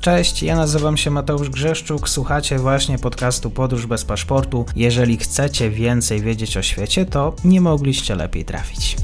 Cześć, ja nazywam się Mateusz Grzeszczuk, słuchacie właśnie podcastu Podróż bez paszportu. Jeżeli chcecie więcej wiedzieć o świecie, to nie mogliście lepiej trafić.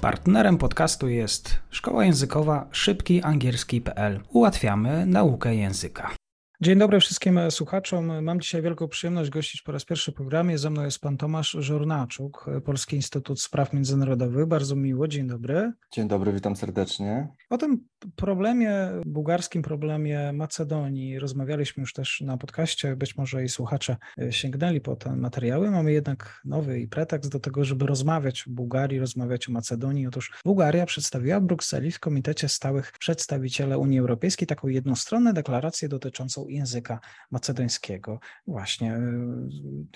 Partnerem podcastu jest szkoła językowa szybkiangielski.pl. Ułatwiamy naukę języka. Dzień dobry wszystkim słuchaczom. Mam dzisiaj wielką przyjemność gościć po raz pierwszy w programie. Ze mną jest pan Tomasz Żornaczuk, Polski Instytut Spraw Międzynarodowych. Bardzo miło, dzień dobry. Dzień dobry, witam serdecznie. O tym problemie, bułgarskim problemie Macedonii rozmawialiśmy już też na podcaście. Być może i słuchacze sięgnęli po te materiały. Mamy jednak nowy pretekst do tego, żeby rozmawiać o Bułgarii, rozmawiać o Macedonii. Otóż Bułgaria przedstawiła w Brukseli w Komitecie Stałych Przedstawiciele Unii Europejskiej taką jednostronną deklarację dotyczącą języka macedońskiego. Właśnie, y,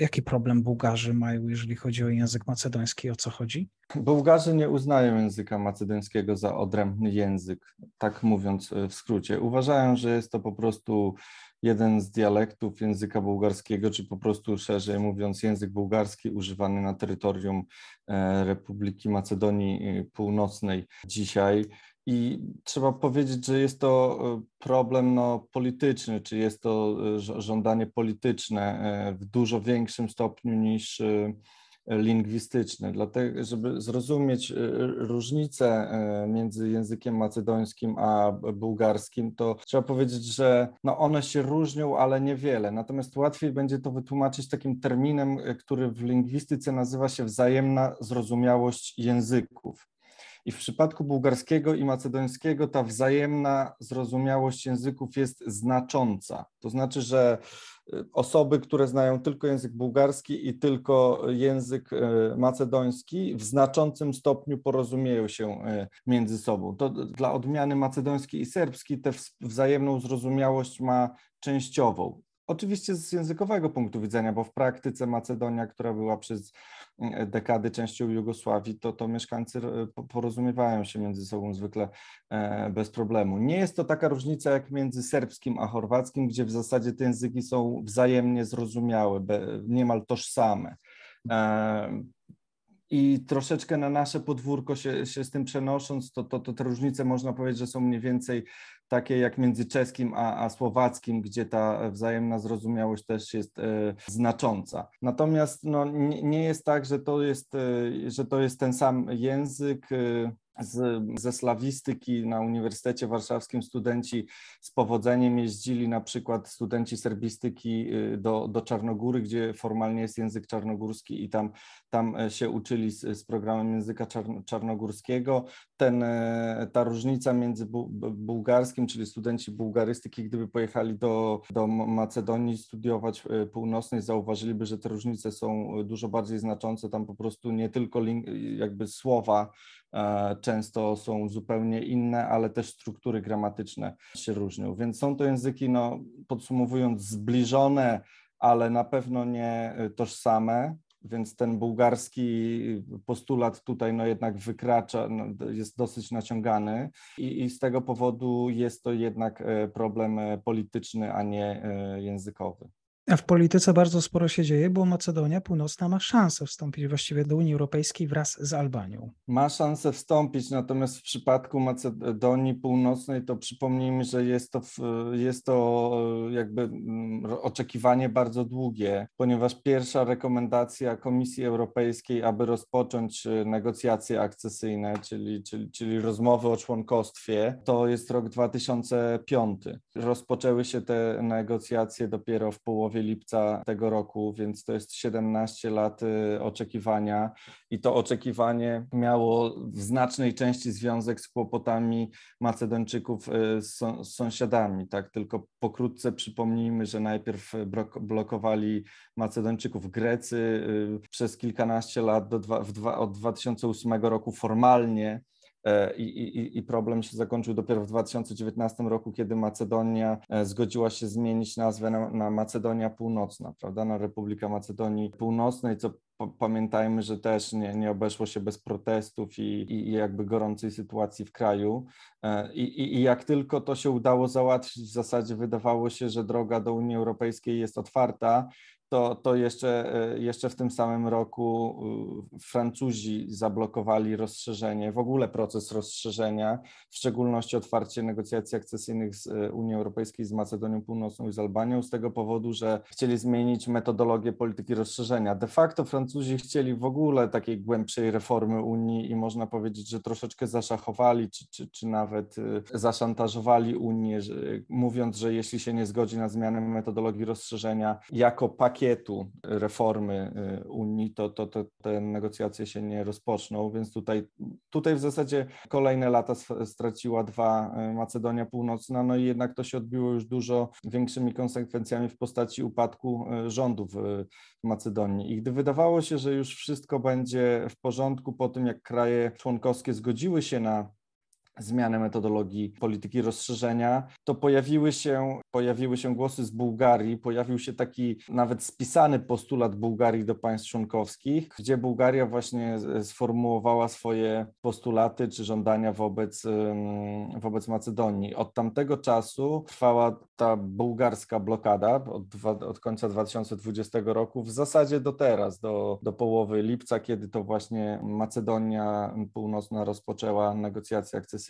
jaki problem Bułgarzy mają, jeżeli chodzi o język macedoński, o co chodzi? Bułgarzy nie uznają języka macedońskiego za odrębny język, tak mówiąc y, w skrócie. Uważają, że jest to po prostu jeden z dialektów języka bułgarskiego, czy po prostu szerzej mówiąc język bułgarski używany na terytorium e, Republiki Macedonii Północnej dzisiaj. I trzeba powiedzieć, że jest to e, problem no, polityczny, czy jest to e, żądanie polityczne e, w dużo większym stopniu niż lingwistyczne. Dlatego, żeby zrozumieć różnicę między językiem macedońskim a bułgarskim, to trzeba powiedzieć, że no one się różnią, ale niewiele. Natomiast łatwiej będzie to wytłumaczyć takim terminem, który w lingwistyce nazywa się wzajemna zrozumiałość języków. I w przypadku bułgarskiego i macedońskiego ta wzajemna zrozumiałość języków jest znacząca. To znaczy, że y, osoby, które znają tylko język bułgarski i tylko język y, macedoński, w znaczącym stopniu porozumieją się y, między sobą. To dla odmiany macedoński i serbski tę wzajemną zrozumiałość ma częściową. Oczywiście z językowego punktu widzenia, bo w praktyce Macedonia, która była przez mm, dekady częścią Jugosławii, to, to mieszkańcy porozumiewają się między sobą zwykle e, bez problemu. Nie jest to taka różnica jak między serbskim a chorwackim, gdzie w zasadzie te języki są wzajemnie zrozumiałe, niemal tożsame. I troszeczkę na nasze podwórko się, się z tym przenosząc, to, to, to te różnice można powiedzieć, że są mniej więcej takie jak między czeskim a, a słowackim, gdzie ta wzajemna zrozumiałość też jest e, znacząca. Natomiast no, nie, nie, jest tak, że to jest, e, że to jest ten sam język. E, z, ze slawistyki na Uniwersytecie Warszawskim studenci z powodzeniem jeździli, na przykład studenci serbistyki y, do, do Czarnogóry, gdzie formalnie jest język czarnogórski i tam, tam e, się uczyli z, z programem języka czarnogórskiego. Ten, e, ta różnica między bu, bułgarskim, czyli studenci bułgarystyki, gdyby pojechali do, do Macedonii studiować e, północnej, zauważyliby, że te różnice są dużo bardziej znaczące. Tam po prostu nie tylko jakby słowa często są zupełnie inne, ale też struktury gramatyczne się różnią. Więc są to języki, no, podsumowując, zbliżone, ale na pewno nie e, tożsame. Więc ten bułgarski postulat tutaj no jednak wykracza, no, jest dosyć naciągany i, i z tego powodu jest to jednak e, problem polityczny, a nie językowy. A w polityce bardzo sporo się dzieje, bo Macedonia Północna ma szansę wstąpić właściwie do Unii Europejskiej wraz z Albanią. Ma szansę wstąpić, natomiast w przypadku Macedonii Północnej to przypomnijmy, że jest to, jest to jakby mm, oczekiwanie bardzo długie, ponieważ pierwsza rekomendacja Komisji Europejskiej, aby rozpocząć e, negocjacje akcesyjne, czyli, czyli, czyli rozmowy o członkostwie, to jest rok 2005. Rozpoczęły się te negocjacje dopiero w połowie połowie lipca tego roku, więc to jest 17 lat y, oczekiwania i to oczekiwanie miało w znacznej części związek z kłopotami Macedończyków y, z, sąsiadami. Tak, tylko pokrótce przypomnijmy, że najpierw blokowali Macedończyków Grecy y, przez kilkanaście lat do dwa, dwa, od 2008 roku formalnie I, i, I, problem się zakończył dopiero w 2019 roku, kiedy Macedonia e, zgodziła się zmienić nazwę na, na Macedonia Północna, prawda, na Republika Macedonii Północnej, co pamiętajmy, że też nie, nie obeszło się bez protestów i, i, jakby gorącej sytuacji w kraju. E, I, I jak tylko to się udało załatwić, w zasadzie wydawało się, że droga do Unii Europejskiej jest otwarta to, to jeszcze, e, jeszcze w tym samym roku e, Francuzi zablokowali rozszerzenie, w ogóle proces rozszerzenia, w szczególności otwarcie negocjacji akcesyjnych z e, Unii Europejskiej z Macedonią Północną i z Albanią, z tego powodu, że chcieli zmienić metodologię polityki rozszerzenia. De facto Francuzi chcieli w ogóle takiej głębszej reformy Unii i można powiedzieć, że troszeczkę zaszachowali, czy, czy, czy nawet zaszantażowali Unię, że, mówiąc, że jeśli się nie zgodzi na zmianę metodologii rozszerzenia jako pakiet pakietu reformy y, Unii, to, to, to te negocjacje się nie rozpoczną, więc tutaj, tutaj w zasadzie kolejne lata straciła dwa y, Macedonia Północna, no i jednak to się odbiło już dużo większymi konsekwencjami w postaci upadku y, rządu w Macedonii. I gdy wydawało się, że już wszystko będzie w porządku po tym, jak kraje członkowskie zgodziły się na zmianę metodologii polityki rozszerzenia, to pojawiły się, pojawiły się głosy z Bułgarii, pojawił się taki nawet spisany postulat Bułgarii do państw członkowskich, gdzie Bułgaria właśnie sformułowała swoje postulaty czy żądania wobec, wobec Macedonii. Od tamtego czasu trwała ta bułgarska blokada od, dwa, od końca 2020 roku w zasadzie do teraz, do, do połowy lipca, kiedy to właśnie Macedonia Północna rozpoczęła negocjacje akcesyjne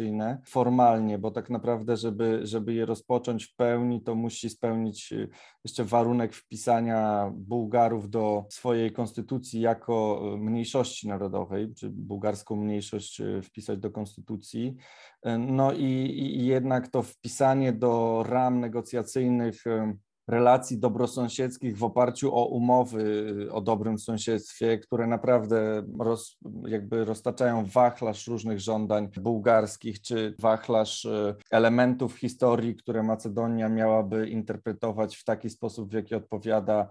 formalnie, bo tak naprawdę, żeby, żeby je rozpocząć w pełni, to musi spełnić y, jeszcze warunek wpisania Bułgarów do swojej konstytucji jako y, mniejszości narodowej, czy bułgarską mniejszość y, wpisać do konstytucji. No i, i jednak to wpisanie do ram negocjacyjnych relacji dobrosąsiedzkich w oparciu o umowy y, o dobrym sąsiedztwie, które naprawdę roz, jakby roztaczają wachlarz różnych żądań bułgarskich, czy wachlarz y, elementów historii, które Macedonia miałaby interpretować w taki sposób, w jaki odpowiada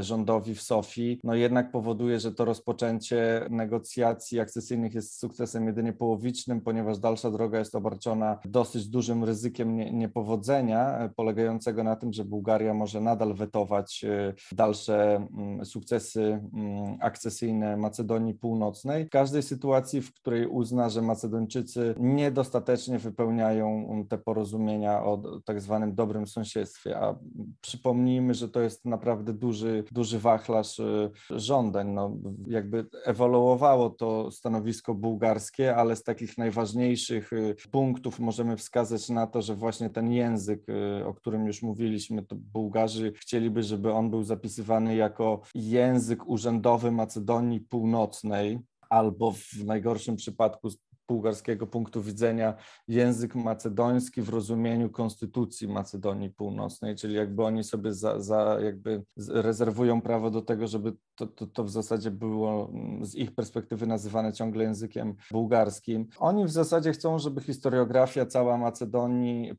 rządowi w Sofii, no jednak powoduje, że to rozpoczęcie negocjacji akcesyjnych jest sukcesem jedynie połowicznym, ponieważ dalsza droga jest obarczona dosyć dużym ryzykiem niepowodzenia, e, polegającego na tym, że Bułgaria może nadal wetować e, dalsze mm, sukcesy mm, akcesyjne Macedonii Północnej. W każdej sytuacji, w której uzna, że Macedończycy niedostatecznie wypełniają mm, te porozumienia o tak zwanym dobrym sąsiedztwie, a przypomnijmy, że to jest naprawdę duży duży, duży wachlarz y, żądań. No, jakby ewoluowało to stanowisko bułgarskie, ale z takich najważniejszych y, punktów możemy wskazać na to, że właśnie ten język, y, o którym już mówiliśmy, to Bułgarzy chcieliby, żeby on był zapisywany jako język urzędowy Macedonii Północnej albo w najgorszym przypadku bułgarskiego punktu widzenia język macedoński w rozumieniu konstytucji Macedonii Północnej, czyli jakby oni sobie za, za jakby rezerwują prawo do tego, żeby to, to, to w zasadzie było mm, z ich perspektywy nazywane ciągle językiem bułgarskim. Oni w zasadzie chcą, żeby historiografia cała Macedonii e,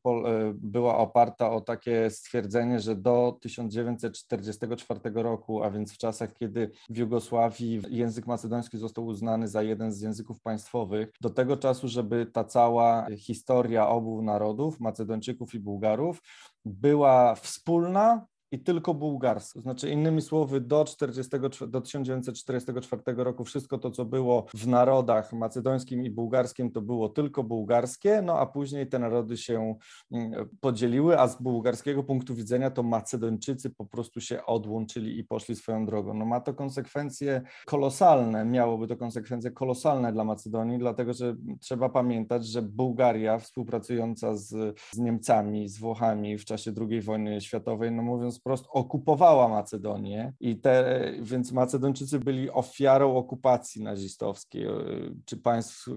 była oparta o takie stwierdzenie, że do 1944 roku, a więc w czasach, kiedy w Jugosławii język macedoński został uznany za jeden z języków państwowych, do tego czasu, żeby ta cała historia obu narodów, Macedończyków i Bułgarów, była wspólna i tylko bułgarska. Znaczy, innymi słowy, do, 40, do 1944 roku wszystko to, co było w narodach macedońskim i bułgarskim, to było tylko bułgarskie, no a później te narody się mm, podzieliły, a z bułgarskiego punktu widzenia to Macedończycy po prostu się odłączyli i poszli swoją drogą. No ma to konsekwencje kolosalne, miałoby to konsekwencje kolosalne dla Macedonii, dlatego że trzeba pamiętać, że Bułgaria współpracująca z, z Niemcami, z Włochami w czasie II wojny światowej, no mówiąc wprost okupowała Macedonię i te, więc Macedończycy byli ofiarą okupacji nazistowskiej czy państw,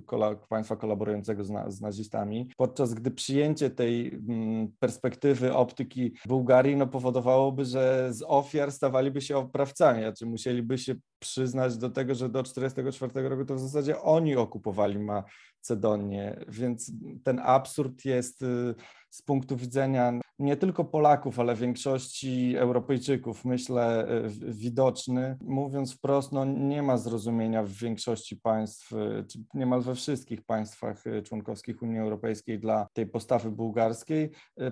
państwa kolaborującego z, z nazistami, podczas gdy przyjęcie tej mm, perspektywy optyki Bułgarii no, powodowałoby, że z ofiar stawaliby się oprawcami, znaczy musieliby się przyznać do tego, że do 1944 roku to w zasadzie oni okupowali Macedonię, więc ten absurd jest y, z punktu widzenia nie tylko Polaków, ale większości Europejczyków, myślę, e, widoczny. Mówiąc wprost, no nie ma zrozumienia w większości państw, e, czy niemal we wszystkich państwach e, członkowskich Unii Europejskiej dla tej postawy bułgarskiej.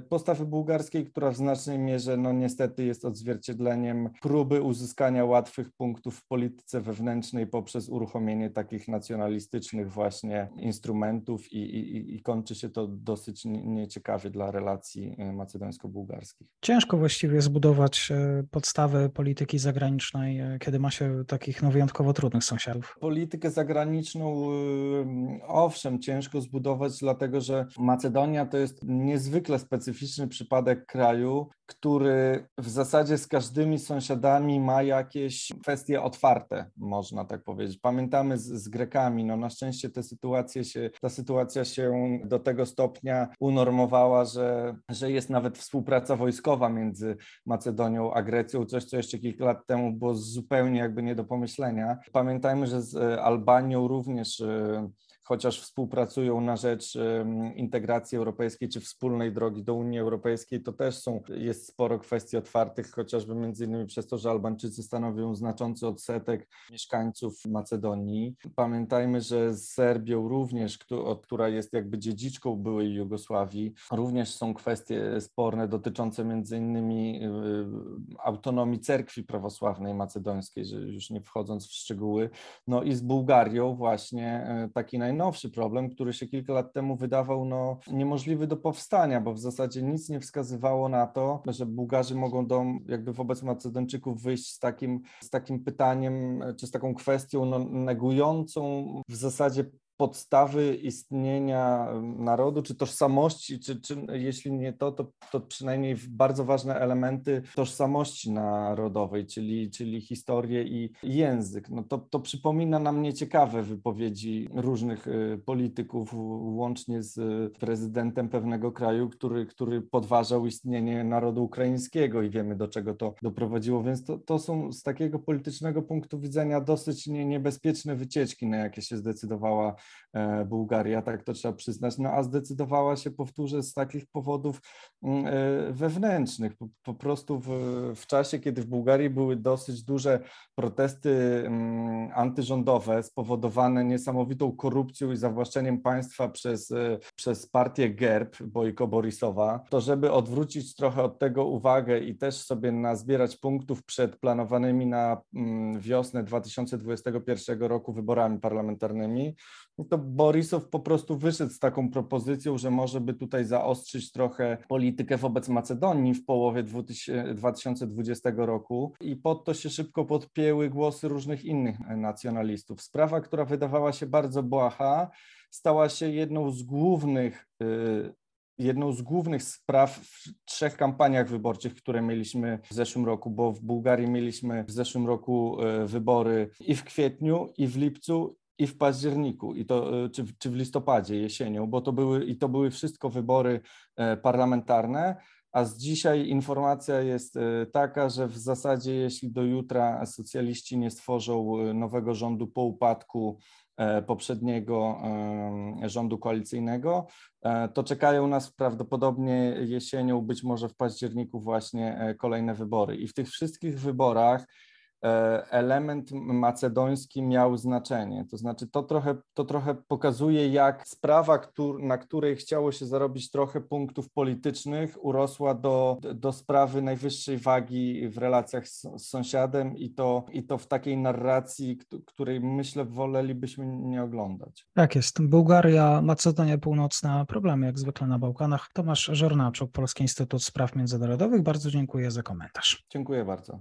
Postawy bułgarskiej, która w znacznej mierze, no niestety jest odzwierciedleniem próby uzyskania łatwych punktów w polityce wewnętrznej poprzez uruchomienie takich nacjonalistycznych właśnie instrumentów i, i, i kończy się to dosyć nieciekawie dla relacji Macedonii macedońsko-bułgarskich. Ciężko właściwie zbudować e, podstawę polityki zagranicznej, e, kiedy ma się takich no, wyjątkowo trudnych sąsiadów. Politykę zagraniczną, owszem, ciężko zbudować, dlatego że Macedonia to jest niezwykle specyficzny przypadek kraju, który w zasadzie z każdymi sąsiadami ma jakieś kwestie otwarte, można tak powiedzieć. Pamiętamy z, z Grekami, no na szczęście te sytuacje się, ta sytuacja się do tego stopnia unormowała, że, że jest nawet współpraca wojskowa między Macedonią a Grecją, coś co jeszcze kilka lat temu było zupełnie jakby nie do pomyślenia. Pamiętajmy, że z Albanią również y, chociaż współpracują na rzecz integracji europejskiej czy wspólnej drogi do Unii Europejskiej, to też są, jest sporo kwestii otwartych, chociażby między innymi przez to, że Albańczycy stanowią znaczący odsetek mieszkańców Macedonii. Pamiętajmy, że z Serbią również, która jest jakby dziedziczką byłej Jugosławii, również są kwestie sporne dotyczące między innymi y, autonomii cerkwi prawosławnej macedońskiej, że już nie wchodząc w szczegóły. No i z Bułgarią właśnie y, taki naj najnowszy problem, który się kilka lat temu wydawał no, niemożliwy do powstania, bo w zasadzie nic nie wskazywało na to, że Bułgarzy mogą do, jakby wobec Macedończyków wyjść z takim, z takim pytaniem, czy z taką kwestią no, negującą w zasadzie podstawy istnienia narodu, czy tożsamości, czy, czy jeśli nie to, to, to przynajmniej bardzo ważne elementy tożsamości narodowej, czyli, czyli historię i język. No to, to przypomina nam nieciekawe wypowiedzi różnych y, polityków, łącznie z prezydentem pewnego kraju, który, który podważał istnienie narodu ukraińskiego i wiemy, do czego to doprowadziło, więc to, to są z takiego politycznego punktu widzenia dosyć nie, niebezpieczne wycieczki, na jakie się zdecydowała Bułgaria, tak to trzeba przyznać, no a zdecydowała się, powtórzę, z takich powodów mm, e, wewnętrznych. Po, po prostu w, w, czasie, kiedy w Bułgarii były dosyć duże protesty mm, antyrządowe spowodowane niesamowitą korupcją i zawłaszczeniem państwa przez, e, przez partię GERB Bojko Borisowa, to żeby odwrócić trochę od tego uwagę i też sobie nazbierać punktów przed planowanymi na mm, wiosnę 2021 roku wyborami parlamentarnymi, to Borisow po prostu wyszedł z taką propozycją, że może by tutaj zaostrzyć trochę politykę wobec Macedonii w połowie 2020 roku i pod to się szybko podpięły głosy różnych innych nacjonalistów. Sprawa, która wydawała się bardzo błaha, stała się jedną z głównych y, jedną z głównych spraw w trzech kampaniach wyborczych, które mieliśmy w zeszłym roku, bo w Bułgarii mieliśmy w zeszłym roku y, wybory i w kwietniu, i w lipcu, i w październiku, i to, e, czy, czy w listopadzie, jesienią, bo to były, i to były wszystko wybory e, parlamentarne, a z dzisiaj informacja jest e, taka, że w zasadzie jeśli do jutra socjaliści nie stworzą nowego rządu po upadku poprzedniego rządu koalicyjnego, to czekają nas prawdopodobnie jesienią, być może w październiku właśnie kolejne wybory. I w tych wszystkich wyborach element macedoński miał znaczenie. To znaczy, to trochę, to trochę pokazuje, jak sprawa, na której chciało się zarobić trochę punktów politycznych, urosła do, do sprawy najwyższej wagi w relacjach z, z sąsiadem i to, i to w takiej narracji, której myślę wolelibyśmy nie oglądać. Tak jest. Bułgaria, Macedonia Północna, problemy jak zwykle na Bałkanach. Tomasz Żornaczuk, Polski Instytut Spraw Międzynarodowych. Bardzo dziękuję za komentarz. Dziękuję bardzo.